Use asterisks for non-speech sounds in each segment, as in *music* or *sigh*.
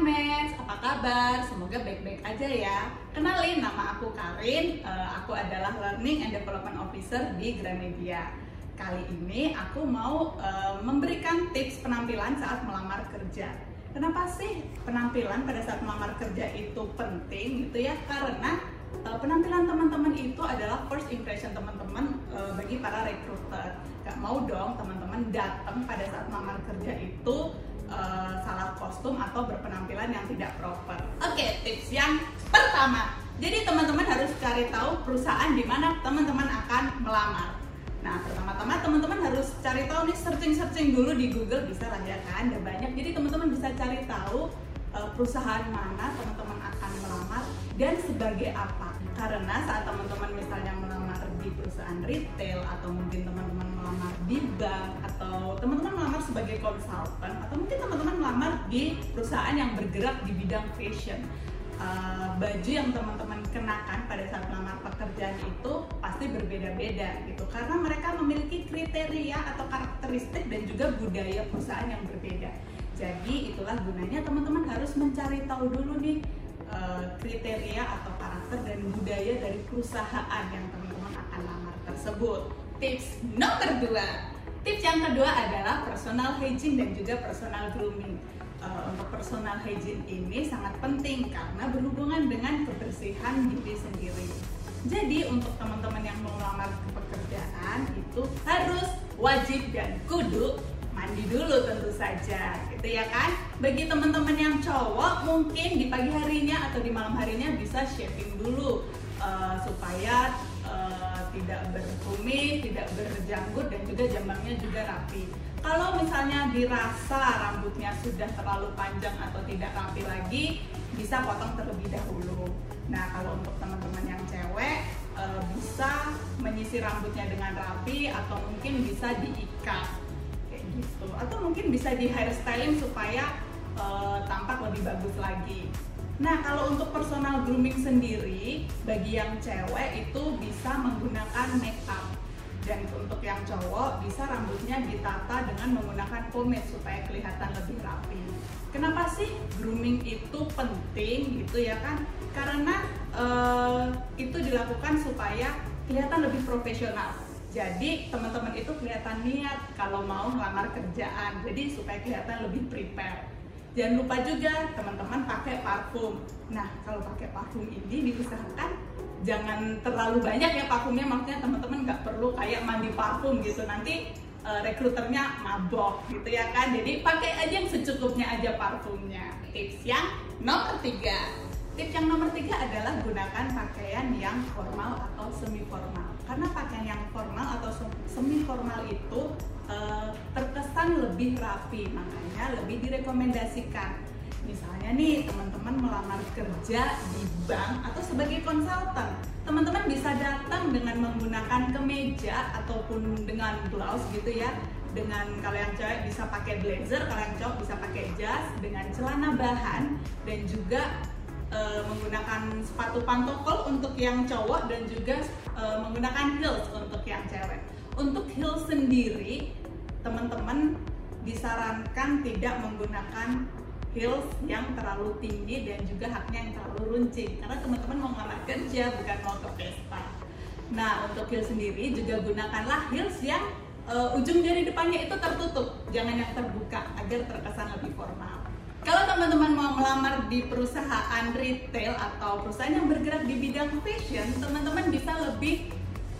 Apa kabar? Semoga baik-baik aja ya. Kenalin, nama aku Karin. Eh, aku adalah Learning and Development Officer di Gramedia. Kali ini aku mau eh, memberikan tips penampilan saat melamar kerja. Kenapa sih penampilan pada saat melamar kerja itu penting gitu ya? Karena eh, penampilan teman-teman itu adalah first impression teman-teman eh, bagi para recruiter. Gak mau dong teman-teman datang pada saat melamar kerja itu uh, salah kostum atau berpenampilan yang tidak proper. Oke, tips yang pertama. Jadi teman-teman harus cari tahu perusahaan di mana teman-teman akan melamar. Nah, pertama-tama teman-teman harus cari tahu nih searching-searching dulu di Google bisa lah ya kan, ada banyak. Jadi teman-teman bisa cari tahu uh, perusahaan mana teman-teman akan melamar dan sebagai apa. Karena saat teman-teman misalnya perusahaan retail atau mungkin teman-teman melamar di bank atau teman-teman melamar sebagai konsultan atau mungkin teman-teman melamar di perusahaan yang bergerak di bidang fashion. Uh, baju yang teman-teman kenakan pada saat melamar pekerjaan itu pasti berbeda-beda gitu karena mereka memiliki kriteria atau karakteristik dan juga budaya perusahaan yang berbeda. Jadi itulah gunanya teman-teman harus mencari tahu dulu nih uh, kriteria atau karakter dan budaya dari perusahaan yang lamar tersebut. Tips nomor dua. Tips yang kedua adalah personal hygiene dan juga personal grooming. Uh, untuk personal hygiene ini sangat penting karena berhubungan dengan kebersihan diri sendiri. Jadi untuk teman-teman yang mau melamar ke pekerjaan itu harus wajib dan kudu mandi dulu tentu saja gitu ya kan? Bagi teman-teman yang cowok mungkin di pagi harinya atau di malam harinya bisa shaving dulu uh, supaya uh, tidak berkumis, tidak berjanggut dan juga jambangnya juga rapi. Kalau misalnya dirasa rambutnya sudah terlalu panjang atau tidak rapi lagi, bisa potong terlebih dahulu. Nah, kalau untuk teman-teman yang cewek uh, bisa menyisir rambutnya dengan rapi atau mungkin bisa diikat kayak gitu. Atau mungkin bisa di hairstyling supaya uh, tampak lebih bagus lagi. Nah, kalau untuk personal grooming sendiri, bagi yang cewek itu bisa menggunakan make up. Dan untuk yang cowok, bisa rambutnya ditata dengan menggunakan pomade supaya kelihatan lebih rapi. Kenapa sih grooming itu penting gitu ya kan? Karena uh, itu dilakukan supaya kelihatan lebih profesional. Jadi teman-teman itu kelihatan niat kalau mau melamar kerjaan. Jadi supaya kelihatan lebih prepare Jangan lupa juga teman-teman pakai parfum. Nah, kalau pakai parfum ini diusahakan jangan terlalu banyak ya parfumnya. Maksudnya teman-teman nggak perlu kayak mandi parfum gitu. Nanti uh, rekruternya mabok gitu ya kan. Jadi pakai aja yang secukupnya aja parfumnya. Tips yang nomor tiga. Tips yang nomor tiga adalah gunakan pakaian yang formal atau semi formal. Karena pakaian yang formal atau semi formal itu uh, terkesan lebih rapi, makanya lebih direkomendasikan. Misalnya nih teman-teman melamar kerja di bank atau sebagai konsultan, teman-teman bisa datang dengan menggunakan kemeja ataupun dengan blouse gitu ya. Dengan kalau yang cewek bisa pakai blazer, kalau yang cowok bisa pakai jas dengan celana bahan dan juga e, menggunakan sepatu pantokol untuk yang cowok dan juga e, menggunakan heels untuk yang cewek. Untuk heels sendiri teman-teman disarankan tidak menggunakan heels yang terlalu tinggi dan juga haknya yang terlalu runcing karena teman-teman mau ngelamar kerja bukan mau ke pesta. Nah untuk heels sendiri juga gunakanlah heels yang uh, ujung jari depannya itu tertutup, jangan yang terbuka agar terkesan lebih formal. Kalau teman-teman mau melamar di perusahaan retail atau perusahaan yang bergerak di bidang fashion, teman-teman bisa lebih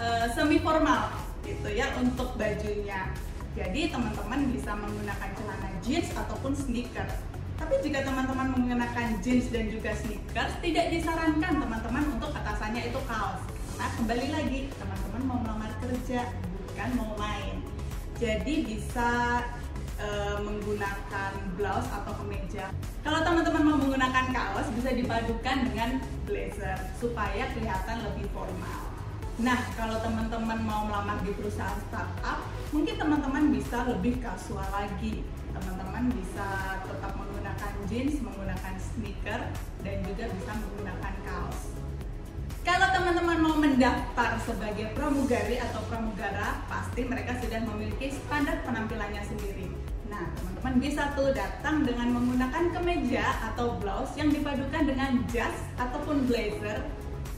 uh, semi formal gitu ya untuk bajunya. Jadi teman-teman bisa menggunakan celana jeans ataupun sneakers. Tapi jika teman-teman menggunakan jeans dan juga sneakers, tidak disarankan teman-teman untuk atasannya itu kaos. Nah kembali lagi, teman-teman mau melamar kerja, bukan mau main. Jadi bisa e, menggunakan blouse atau kemeja. Kalau teman-teman mau menggunakan kaos, bisa dipadukan dengan blazer supaya kelihatan lebih formal. Nah, kalau teman-teman mau melamar di perusahaan startup, mungkin teman-teman bisa lebih kasual lagi. Teman-teman bisa tetap menggunakan jeans, menggunakan sneaker, dan juga bisa menggunakan kaos. Kalau teman-teman mau mendaftar sebagai pramugari atau pramugara, pasti mereka sudah memiliki standar penampilannya sendiri. Nah, teman-teman bisa tuh datang dengan menggunakan kemeja atau blouse yang dipadukan dengan jas ataupun blazer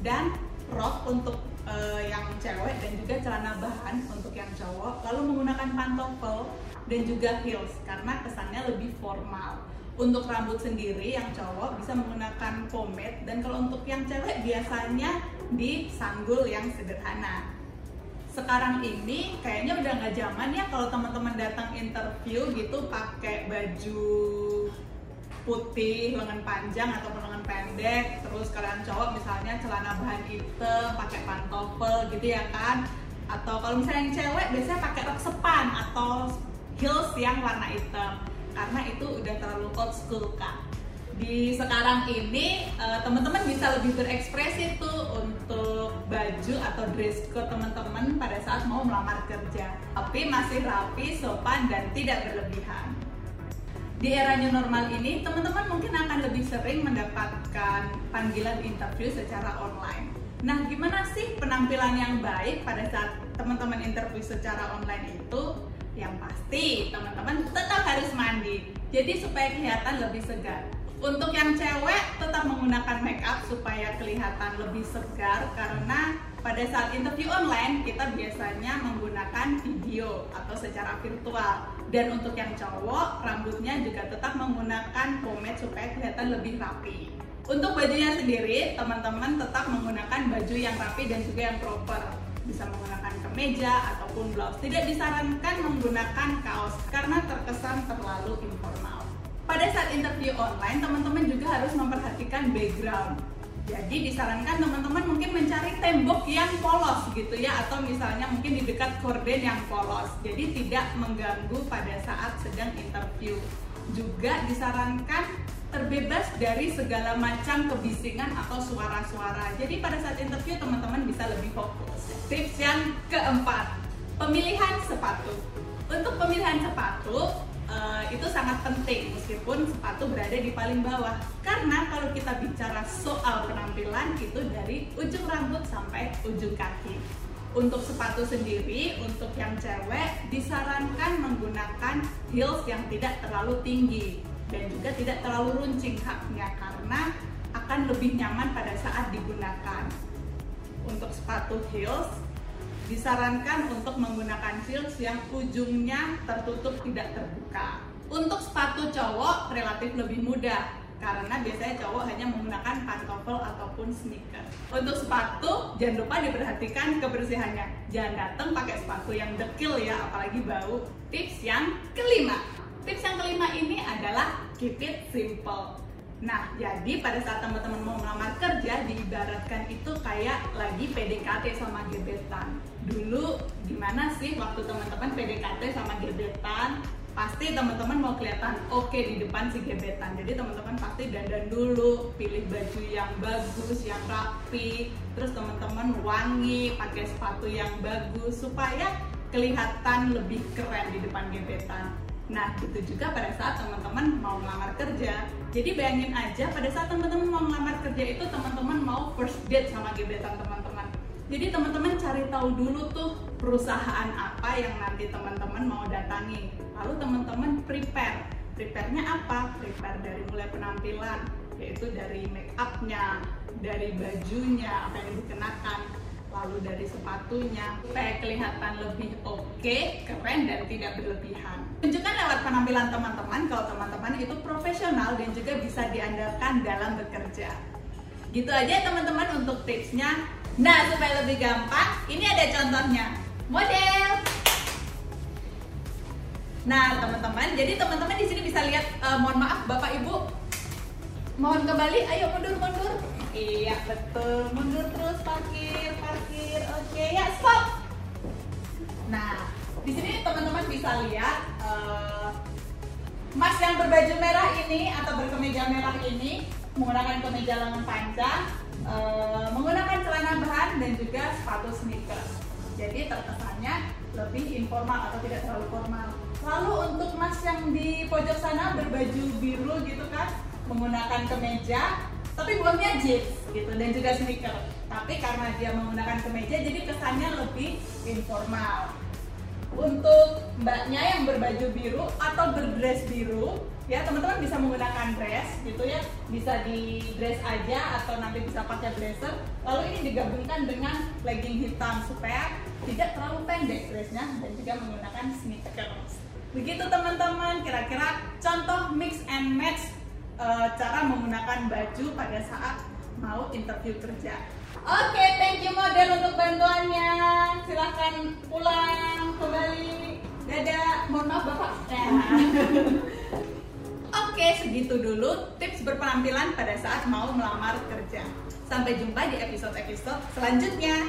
dan rok untuk uh, yang cewek dan juga celana bahan untuk yang cowok, lalu menggunakan pantofel dan juga heels karena kesannya lebih formal. Untuk rambut sendiri yang cowok bisa menggunakan pomade dan kalau untuk yang cewek biasanya disanggul yang sederhana sekarang ini kayaknya udah nggak zaman ya kalau teman-teman datang interview gitu pakai baju putih lengan panjang ataupun lengan pendek terus kalian cowok misalnya celana bahan hitam pakai pantofel gitu ya kan? Atau kalau misalnya yang cewek biasanya pakai rok sepan atau heels yang warna hitam. Karena itu udah terlalu old school kan di sekarang ini uh, teman-teman bisa lebih berekspresi tuh untuk baju atau dress code teman-teman pada saat mau melamar kerja. Tapi masih rapi, sopan dan tidak berlebihan di era new normal ini teman-teman mungkin akan lebih sering mendapatkan panggilan interview secara online. Nah gimana sih penampilan yang baik pada saat teman-teman interview secara online itu? Yang pasti teman-teman tetap harus mandi. Jadi supaya kelihatan lebih segar. Untuk yang cewek tetap menggunakan make up supaya kelihatan lebih segar karena pada saat interview online kita biasanya menggunakan video atau secara virtual dan untuk yang cowok rambutnya juga tetap menggunakan pomade supaya kelihatan lebih rapi. Untuk bajunya sendiri teman-teman tetap menggunakan baju yang rapi dan juga yang proper bisa menggunakan kemeja ataupun blouse. Tidak disarankan menggunakan kaos karena terkesan terlalu informal pada saat interview online teman-teman juga harus memperhatikan background jadi disarankan teman-teman mungkin mencari tembok yang polos gitu ya atau misalnya mungkin di dekat korden yang polos. Jadi tidak mengganggu pada saat sedang interview. Juga disarankan terbebas dari segala macam kebisingan atau suara-suara. Jadi pada saat interview teman-teman bisa lebih fokus. Tips yang keempat pemilihan sepatu. Untuk pemilihan sepatu uh, itu sangat penting meskipun sepatu berada di paling bawah. Karena kalau kita bicara soal penampilan itu dari ujung rambut sampai ujung kaki. Untuk sepatu sendiri untuk yang cewek disarankan menggunakan heels yang tidak terlalu tinggi. Dan juga tidak terlalu runcing haknya karena akan lebih nyaman pada saat digunakan. Untuk sepatu heels disarankan untuk menggunakan heels yang ujungnya tertutup tidak terbuka. Untuk sepatu cowok relatif lebih mudah karena biasanya cowok hanya menggunakan pantofel ataupun sneaker. Untuk sepatu jangan lupa diperhatikan kebersihannya. Jangan datang pakai sepatu yang dekil ya, apalagi bau. Tips yang kelima. Tips yang kelima ini adalah keep it simple. Nah, jadi pada saat teman-teman mau melamar kerja, diibaratkan itu kayak lagi PDKT sama gebetan. Dulu gimana sih waktu teman-teman PDKT sama gebetan? Pasti teman-teman mau kelihatan oke okay di depan si gebetan. Jadi teman-teman pasti dandan dulu, pilih baju yang bagus, yang rapi, terus teman-teman wangi, pakai sepatu yang bagus supaya kelihatan lebih keren di depan gebetan Nah, itu juga pada saat teman-teman mau melamar kerja. Jadi bayangin aja pada saat teman-teman mau melamar kerja itu teman-teman mau first date sama gebetan teman-teman. Jadi teman-teman cari tahu dulu tuh perusahaan apa yang nanti teman-teman mau datangi. Lalu teman-teman prepare. Prepare-nya apa? Prepare dari mulai penampilan, yaitu dari make up-nya, dari bajunya, apa yang dikenakan, lalu dari sepatunya supaya kelihatan lebih oke, okay, keren dan tidak berlebihan. Tunjukkan lewat penampilan teman-teman kalau teman-teman itu profesional dan juga bisa diandalkan dalam bekerja. Gitu aja teman-teman untuk tipsnya. Nah, supaya lebih gampang, ini ada contohnya. Model. Nah, teman-teman, jadi teman-teman di sini bisa lihat uh, mohon maaf Bapak Ibu. Mohon kembali, ayo mundur mundur. Iya, betul. Mundur terus parkir. Oke, ya stop. Nah, di sini teman-teman bisa lihat uh, Mas yang berbaju merah ini atau berkemeja merah ini menggunakan kemeja lengan panjang, uh, menggunakan celana bahan dan juga sepatu sneakers. Jadi terkesannya lebih informal atau tidak terlalu formal. Lalu untuk mas yang di pojok sana berbaju biru gitu kan, menggunakan kemeja, tapi buahnya jeans gitu dan juga sneaker. Tapi karena dia menggunakan kemeja jadi kesannya lebih informal. Untuk mbaknya yang berbaju biru atau berdress biru ya teman-teman bisa menggunakan dress gitu ya. Bisa di dress aja atau nanti bisa pakai blazer. Lalu ini digabungkan dengan legging hitam supaya tidak terlalu pendek dressnya dan juga menggunakan sneakers begitu teman-teman. Kira-kira contoh mix and match uh, cara menggunakan baju pada saat mau interview kerja Oke, okay, thank you model untuk bantuannya. Silahkan pulang kembali. Dadah. Mohon maaf Bapak. *laughs* Oke, okay, segitu dulu tips berpenampilan pada saat mau melamar kerja. Sampai jumpa di episode-episode selanjutnya.